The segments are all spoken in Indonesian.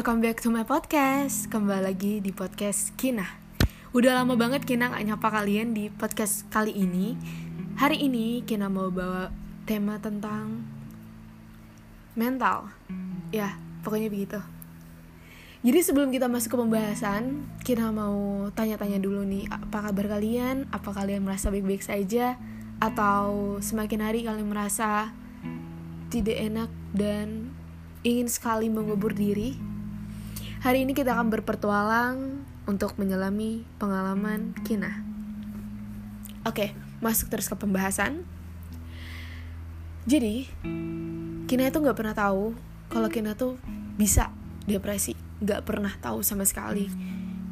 Welcome back to my podcast. Kembali lagi di podcast Kina Udah lama banget Kina gak nyapa kalian di podcast kali ini. Hari ini Kina mau bawa tema tentang Mental. Ya, pokoknya begitu. Jadi sebelum kita masuk ke pembahasan Kina mau tanya-tanya dulu nih Apa kabar kalian? Apa kalian merasa baik-baik saja? Atau semakin hari kalian merasa tidak enak dan ingin sekali mengubur diri Hari ini kita akan berpetualang untuk menyelami pengalaman Kina. Oke, masuk terus ke pembahasan. Jadi, Kina itu nggak pernah tahu kalau Kina tuh bisa depresi. Nggak pernah tahu sama sekali.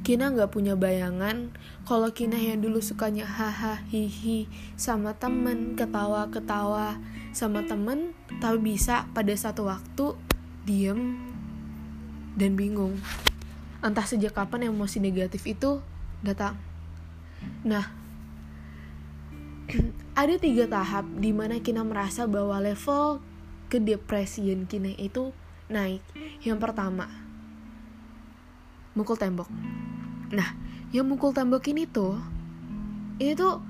Kina nggak punya bayangan kalau Kina yang dulu sukanya haha hihi sama temen ketawa-ketawa sama temen tapi bisa pada satu waktu diem dan bingung. Entah sejak kapan emosi negatif itu datang. Nah, ada tiga tahap di mana Kina merasa bahwa level kedepresian Kina itu naik. Yang pertama, mukul tembok. Nah, yang mukul tembok ini tuh, ini tuh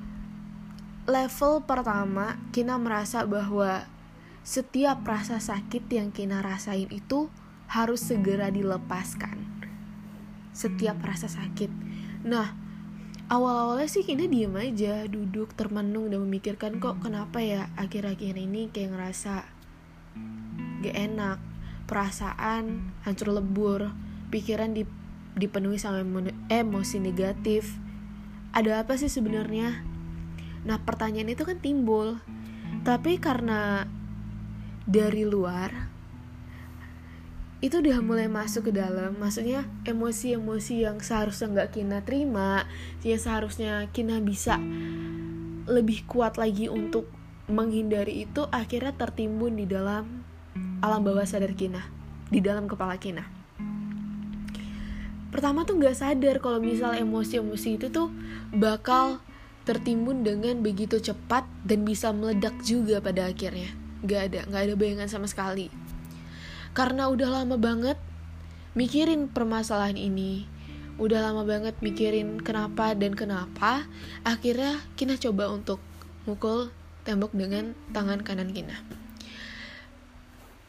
level pertama Kina merasa bahwa setiap rasa sakit yang Kina rasain itu harus segera dilepaskan setiap rasa sakit. Nah, awal-awalnya sih Kina diem aja, duduk termenung dan memikirkan kok kenapa ya akhir-akhir ini kayak ngerasa gak enak, perasaan hancur lebur, pikiran di, dipenuhi sama emosi negatif. Ada apa sih sebenarnya? Nah, pertanyaan itu kan timbul. Tapi karena dari luar itu udah mulai masuk ke dalam. Maksudnya emosi-emosi yang seharusnya nggak kina terima yang seharusnya kina bisa lebih kuat lagi untuk menghindari itu akhirnya tertimbun di dalam alam bawah sadar kina di dalam kepala kina. Pertama tuh nggak sadar kalau misal emosi-emosi itu tuh bakal tertimbun dengan begitu cepat dan bisa meledak juga pada akhirnya. Nggak ada nggak ada bayangan sama sekali karena udah lama banget mikirin permasalahan ini. Udah lama banget mikirin kenapa dan kenapa. Akhirnya Kina coba untuk mukul tembok dengan tangan kanan Kina.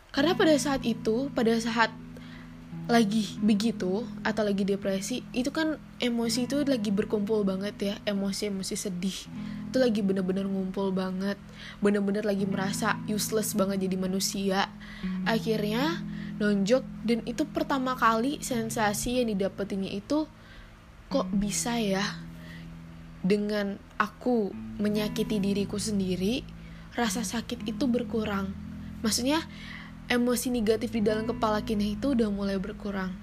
Karena pada saat itu pada saat lagi begitu atau lagi depresi itu kan emosi itu lagi berkumpul banget ya. Emosi-emosi sedih itu lagi bener-bener ngumpul banget. Bener-bener lagi merasa useless banget jadi manusia. Akhirnya nonjok dan itu pertama kali sensasi yang didapetinnya itu kok bisa ya dengan aku menyakiti diriku sendiri rasa sakit itu berkurang. Maksudnya emosi negatif di dalam kepala Kina itu udah mulai berkurang.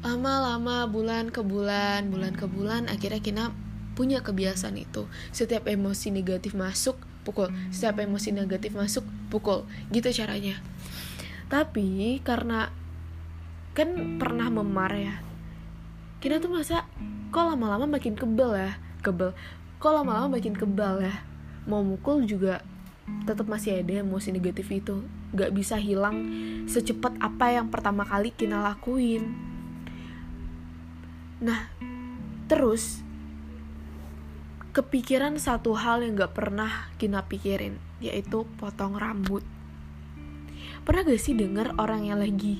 Lama-lama bulan ke bulan bulan ke bulan akhirnya Kina punya kebiasaan itu. Setiap emosi negatif masuk pukul. Setiap emosi negatif masuk pukul. Gitu caranya. Tapi karena kan pernah memar ya kita tuh masa kok lama-lama makin kebel ya? Kebel. Kok lama-lama makin kebal ya? Mau mukul juga tetap masih ada emosi negatif itu. Gak bisa hilang secepat apa yang pertama kali kita lakuin. Nah terus kepikiran satu hal yang gak pernah kita pikirin yaitu potong rambut. Pernah gak sih denger orang yang lagi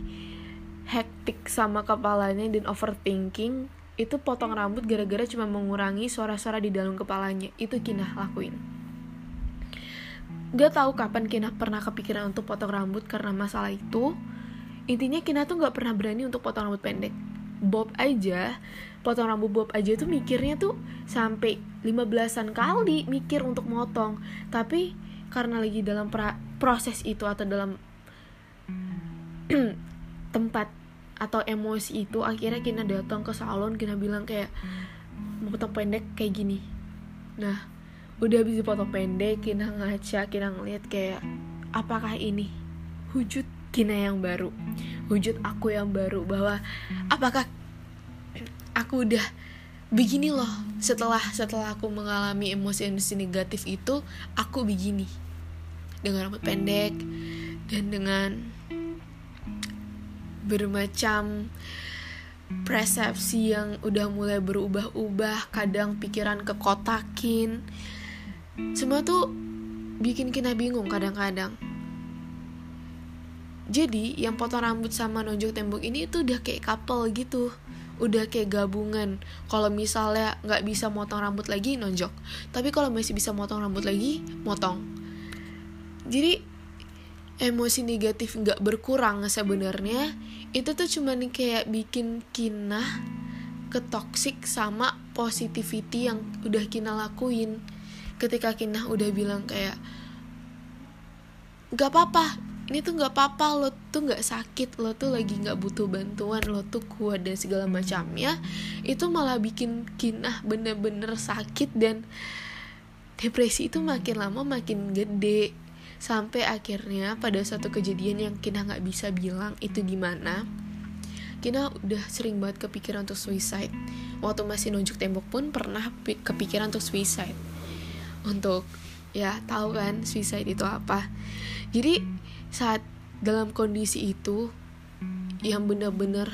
hektik sama kepalanya dan overthinking? Itu potong rambut gara-gara cuma mengurangi suara-suara di dalam kepalanya. Itu kina lakuin Gak tahu kapan Kina pernah kepikiran untuk potong rambut karena masalah itu. Intinya Kina tuh gak pernah berani untuk potong rambut pendek. Bob aja, potong rambut Bob aja tuh mikirnya tuh sampai 15-an kali mikir untuk motong. Tapi karena lagi dalam proses itu atau dalam tempat atau emosi itu akhirnya Kina datang ke salon Kina bilang kayak mau potong pendek kayak gini. Nah, udah bisa foto pendek Kina ngaca Kina ngeliat kayak apakah ini wujud Kina yang baru? Wujud aku yang baru bahwa apakah aku udah begini loh setelah setelah aku mengalami emosi-emosi negatif itu aku begini. Dengan rambut pendek dan dengan bermacam persepsi yang udah mulai berubah-ubah kadang pikiran kekotakin semua tuh bikin kita bingung kadang-kadang. Jadi yang potong rambut sama nonjok tembok ini tuh udah kayak couple gitu. Udah kayak gabungan. Kalau misalnya nggak bisa motong rambut lagi nonjok tapi kalau masih bisa motong rambut lagi motong. Jadi emosi negatif nggak berkurang sebenarnya. Itu tuh cuman kayak bikin kinah ketoksik sama positivity yang udah kina lakuin ketika kinah udah bilang kayak nggak apa-apa ini tuh nggak apa-apa lo tuh nggak sakit lo tuh lagi nggak butuh bantuan lo tuh kuat dan segala macamnya itu malah bikin kinah bener-bener sakit dan depresi itu makin lama makin gede. Sampai akhirnya pada suatu kejadian yang Kina nggak bisa bilang itu gimana Kina udah sering banget kepikiran untuk suicide. Waktu masih nunjuk tembok pun pernah kepikiran untuk suicide untuk ya tahu kan suicide itu apa. Jadi saat dalam kondisi itu yang bener-bener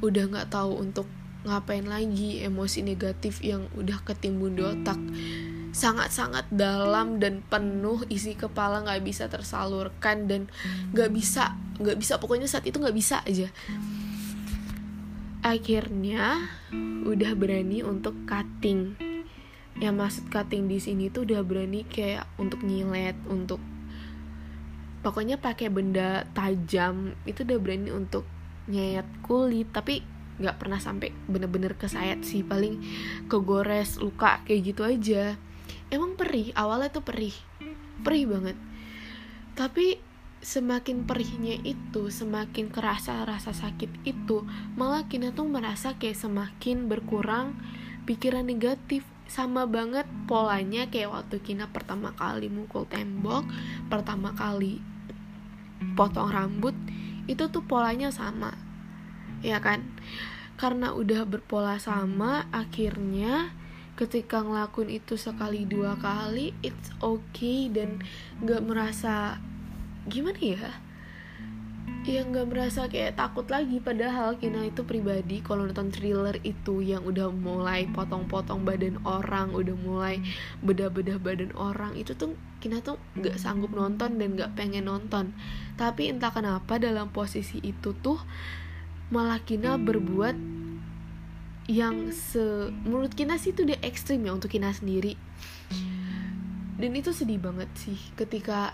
udah nggak tahu untuk ngapain lagi emosi negatif yang udah ketimbun di otak sangat-sangat dalam dan penuh isi kepala nggak bisa tersalurkan dan nggak bisa nggak bisa pokoknya saat itu nggak bisa aja. Akhirnya udah berani untuk cutting yang maksud cutting di sini tuh udah berani kayak untuk nyilet untuk pokoknya pakai benda tajam itu udah berani untuk nyayat kulit. Tapi nggak pernah sampai bener-bener kesayat sih paling kegores luka kayak gitu aja. Emang perih awalnya tuh perih perih banget. Tapi semakin perihnya itu semakin kerasa rasa sakit itu malah Kina tuh merasa kayak semakin berkurang pikiran negatif sama banget polanya kayak waktu Kina pertama kali mukul tembok pertama kali potong rambut itu tuh polanya sama ya kan? Karena udah berpola sama akhirnya ketika ngelakuin itu sekali dua kali it's okay dan nggak merasa gimana ya ya nggak merasa kayak takut lagi. Padahal Kina itu pribadi kalau nonton thriller itu yang udah mulai potong-potong badan orang udah mulai bedah-bedah badan orang itu tuh Kina tuh nggak sanggup nonton dan nggak pengen nonton. Tapi entah kenapa dalam posisi itu tuh malah Kina berbuat yang se menurut Kina sih itu dia ekstrim ya untuk Kina sendiri. Dan itu sedih banget sih ketika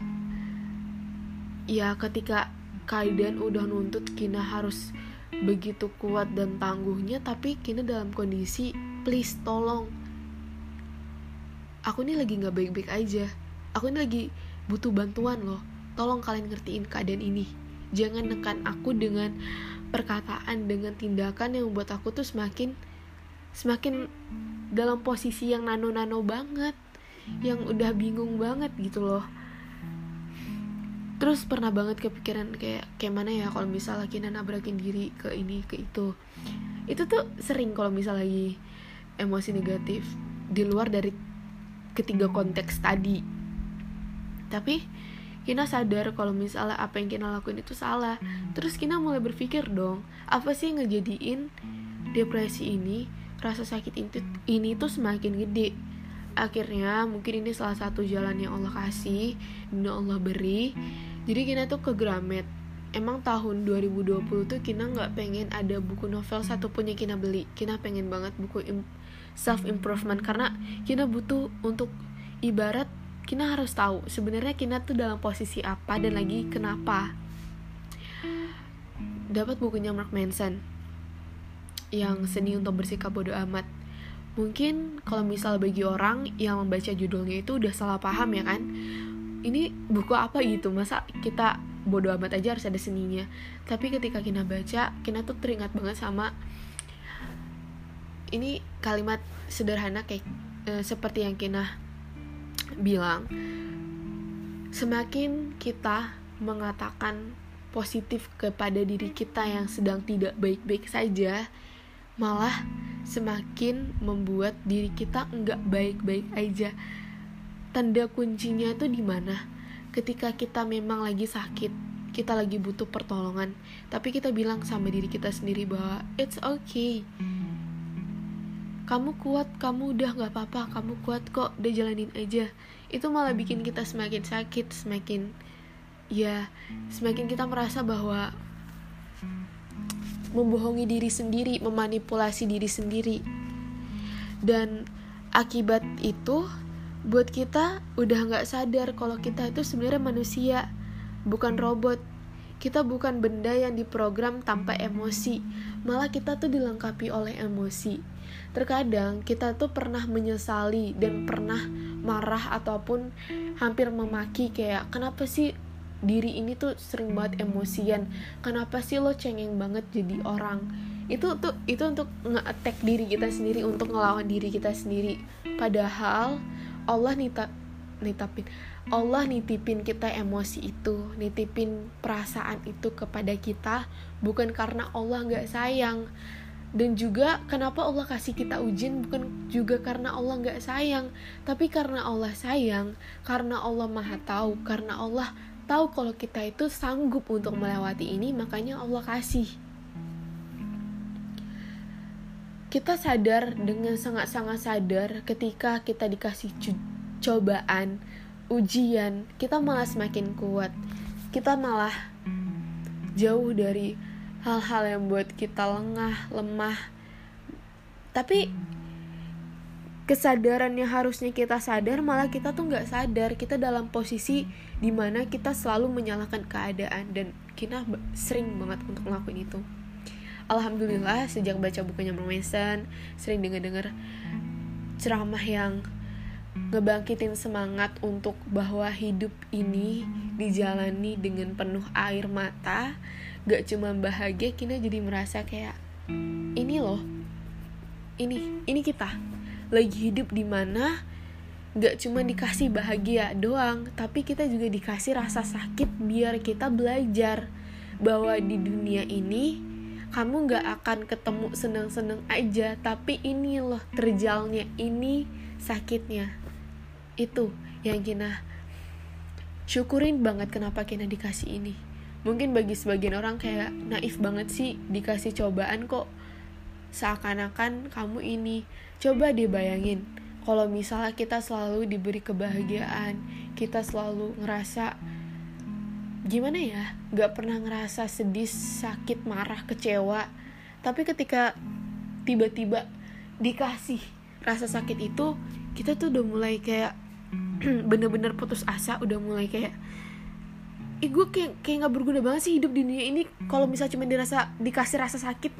ya ketika keadaan udah nuntut Kina harus begitu kuat dan tangguhnya tapi Kina dalam kondisi please tolong. Aku ini lagi nggak baik-baik aja. Aku ini lagi butuh bantuan loh. Tolong kalian ngertiin keadaan ini. Jangan nekan aku dengan perkataan dengan tindakan yang membuat aku tuh semakin semakin dalam posisi yang nano-nano banget yang udah bingung banget gitu loh terus pernah banget kepikiran kayak kayak mana ya kalau misalnya kita nabrakin diri ke ini ke itu. Itu tuh sering kalau misalnya lagi emosi negatif di luar dari ketiga konteks tadi. Tapi Kina sadar kalau misalnya apa yang Kina lakuin itu salah. Terus Kina mulai berpikir dong Apa sih ngejadiin depresi ini? Rasa sakit ini, ini tuh semakin gede. Akhirnya mungkin ini salah satu jalan yang Allah kasih Dan Allah beri Jadi Kina tuh ke Gramet Emang tahun 2020 tuh Kina nggak pengen ada buku novel satupun yang Kina beli Kina pengen banget buku self improvement Karena Kina butuh untuk ibarat Kina harus tahu sebenarnya Kina tuh dalam posisi apa dan lagi kenapa. Dapat bukunya Mark Manson yang seni untuk bersikap bodoh amat. Mungkin kalau misal bagi orang yang membaca judulnya itu udah salah paham ya kan. Ini buku apa gitu? Masa kita bodoh amat aja harus ada seninya. Tapi ketika Kina baca, Kina tuh teringat banget sama ini kalimat sederhana kayak e, seperti yang Kina bilang semakin kita mengatakan positif kepada diri kita yang sedang tidak baik-baik saja malah semakin membuat diri kita nggak baik-baik aja tanda kuncinya itu di mana? Ketika kita memang lagi sakit kita lagi butuh pertolongan tapi kita bilang sama diri kita sendiri bahwa it's okay. Kamu kuat kamu udah nggak apa-apa kamu kuat kok udah jalanin aja. Itu malah bikin kita semakin sakit semakin ya semakin kita merasa bahwa membohongi diri sendiri memanipulasi diri sendiri. Dan akibat itu buat kita udah nggak sadar kalau kita itu sebenarnya manusia bukan robot. Kita bukan benda yang diprogram tanpa emosi, malah kita tuh dilengkapi oleh emosi. Terkadang kita tuh pernah menyesali dan pernah marah ataupun hampir memaki kayak kenapa sih diri ini tuh sering banget emosian? Kenapa sih lo cengeng banget jadi orang? Itu tuh itu untuk nge-attack diri kita sendiri untuk ngelawan diri kita sendiri. Padahal Allah nita nitapin Allah nitipin kita emosi itu, nitipin perasaan itu kepada kita bukan karena Allah nggak sayang. Dan juga kenapa Allah kasih kita ujian bukan juga karena Allah nggak sayang, tapi karena Allah sayang, karena Allah maha tahu, karena Allah tahu kalau kita itu sanggup untuk melewati ini, makanya Allah kasih. Kita sadar dengan sangat-sangat sadar ketika kita dikasih cobaan, ujian, kita malah semakin kuat. Kita malah jauh dari hal-hal yang buat kita lengah, lemah. Tapi kesadaran yang harusnya kita sadar malah kita tuh nggak sadar kita dalam posisi di mana kita selalu menyalahkan keadaan dan kita sering banget untuk ngelakuin itu Alhamdulillah sejak baca bukunya Mason sering dengar-dengar ceramah yang ngebangkitin semangat untuk bahwa hidup ini dijalani dengan penuh air mata gak cuma bahagia kita jadi merasa kayak ini loh ini ini kita. Lagi hidup di mana gak cuma dikasih bahagia doang tapi kita juga dikasih rasa sakit biar kita belajar bahwa di dunia ini kamu gak akan ketemu seneng-seneng aja tapi ini loh terjalnya ini sakitnya. Itu yang Kina syukurin banget kenapa Kina dikasih ini. Mungkin bagi sebagian orang kayak naif banget sih dikasih cobaan kok. Seakan-akan kamu ini coba deh bayangin kalau misalnya kita selalu diberi kebahagiaan kita selalu ngerasa gimana ya? Gak pernah ngerasa sedih sakit marah kecewa. Tapi ketika tiba-tiba dikasih rasa sakit itu kita tuh udah mulai kayak bener-bener putus asa udah mulai kayak ih gue kayak kayak nggak berguna banget sih hidup di dunia ini. Kalau misalnya cuma dirasa dikasih rasa sakit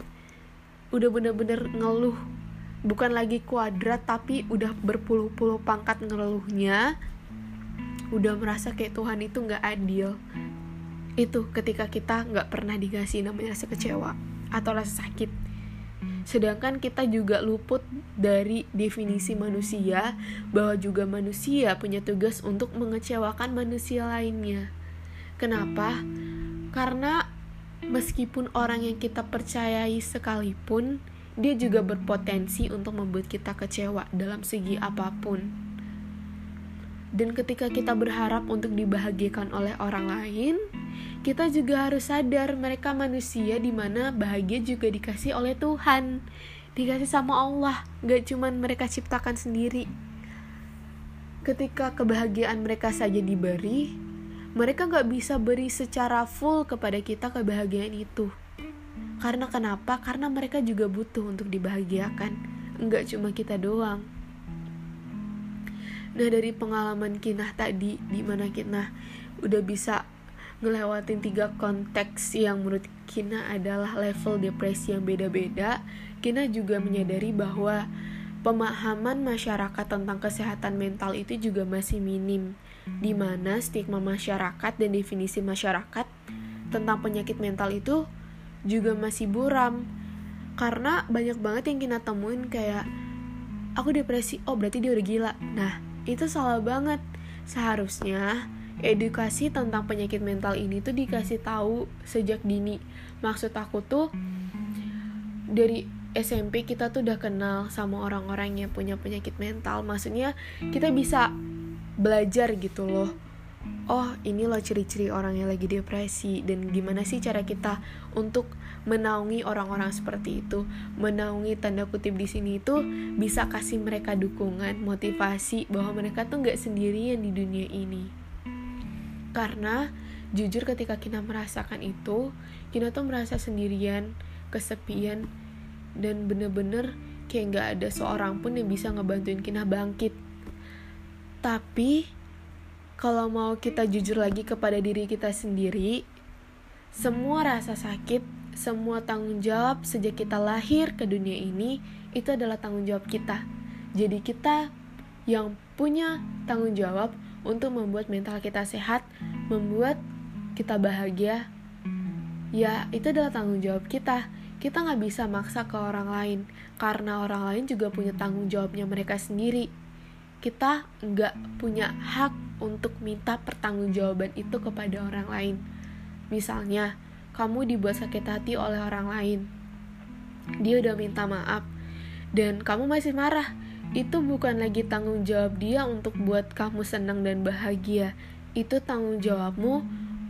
udah bener-bener ngeluh. Bukan lagi kuadrat tapi udah berpuluh-puluh pangkat ngeluhnya. Udah merasa kayak Tuhan itu nggak adil itu ketika kita nggak pernah dikasih namanya rasa kecewa atau rasa sakit Sedangkan kita juga luput dari definisi manusia bahwa juga manusia punya tugas untuk mengecewakan manusia lainnya. Kenapa? Karena meskipun orang yang kita percayai sekalipun, dia juga berpotensi untuk membuat kita kecewa dalam segi apa pun. Dan ketika kita berharap untuk dibahagiakan oleh orang lain, kita juga harus sadar mereka manusia di mana bahagia juga dikasih oleh Tuhan. Dikasih sama Allah gak cuman mereka ciptakan sendiri. Ketika kebahagiaan mereka saja diberi mereka gak bisa beri secara full kepada kita kebahagiaan itu. Karena kenapa? karena mereka juga butuh untuk dibahagiakan. Gak cuma kita doang Nah dari pengalaman kinah tadi Di mana kinah udah bisa ngelewatin tiga konteks yang menurut Kina adalah level depresi yang beda-beda, Kina juga menyadari bahwa pemahaman masyarakat tentang kesehatan mental itu juga masih minim, di mana stigma masyarakat dan definisi masyarakat tentang penyakit mental itu juga masih buram. Karena banyak banget yang Kina temuin kayak, aku depresi, oh berarti dia udah gila. Nah, itu salah banget. Seharusnya edukasi tentang penyakit mental ini tuh dikasih tahu sejak dini. Maksud aku tuh dari SMP kita tuh udah kenal sama orang-orang yang punya penyakit mental. Maksudnya kita bisa belajar gitu loh oh ini loh ciri-ciri orang yang lagi depresi. Dan gimana sih cara kita untuk menaungi orang-orang seperti itu? Menaungi tanda kutip di sini itu bisa kasih mereka dukungan motivasi bahwa mereka tuh nggak sendirian di dunia ini. Karena jujur ketika kita merasakan itu kita tuh merasa sendirian kesepian dan bener-bener kayak nggak ada seorang pun yang bisa ngebantuin kita bangkit. Tapi kalau mau kita jujur lagi kepada diri kita sendiri, semua rasa sakit, semua tanggung jawab sejak kita lahir ke dunia ini itu adalah tanggung jawab kita. Jadi kita yang punya tanggung jawab untuk membuat mental kita sehat, membuat kita bahagia. Ya, itu adalah tanggung jawab kita. Kita nggak bisa maksa ke orang lain, karena orang lain juga punya tanggung jawabnya mereka sendiri. Kita nggak punya hak untuk minta pertanggungjawaban itu kepada orang lain. Misalnya, kamu dibuat sakit hati oleh orang lain. Dia udah minta maaf dan kamu masih marah. Itu bukan lagi tanggung jawab dia untuk buat kamu senang dan bahagia. Itu tanggung jawabmu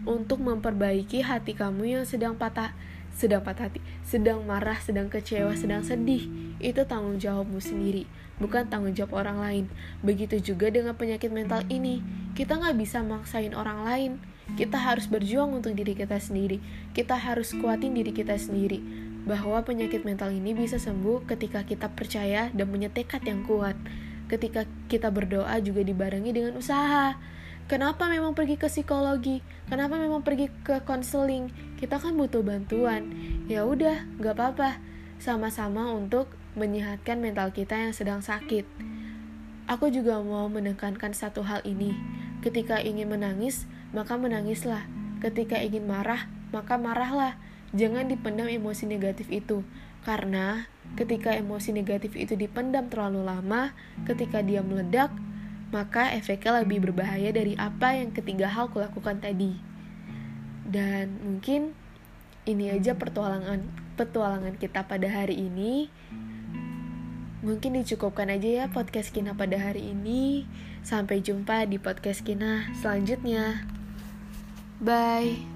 untuk memperbaiki hati kamu yang sedang patah sedang patah hati, sedang marah, sedang kecewa, sedang sedih. Itu tanggung jawabmu sendiri, bukan tanggung jawab orang lain. Begitu juga dengan penyakit mental ini. Kita nggak bisa maksain orang lain. Kita harus berjuang untuk diri kita sendiri. Kita harus kuatin diri kita sendiri. Bahwa penyakit mental ini bisa sembuh ketika kita percaya dan punya tekad yang kuat. Ketika kita berdoa juga dibarengi dengan usaha kenapa memang pergi ke psikologi? Kenapa memang pergi ke konseling? Kita kan butuh bantuan. Ya udah nggak apa-apa. Sama-sama untuk menyehatkan mental kita yang sedang sakit. Aku juga mau menekankan satu hal ini. Ketika ingin menangis maka menangislah. Ketika ingin marah maka marahlah. Jangan dipendam emosi negatif itu. Karena ketika emosi negatif itu dipendam terlalu lama ketika dia meledak maka efeknya lebih berbahaya dari apa yang ketiga hal kulakukan tadi. Dan mungkin ini aja pertualangan petualangan kita pada hari ini. Mungkin dicukupkan aja ya podcast Kina pada hari ini. Sampai jumpa di podcast Kina selanjutnya. Bye.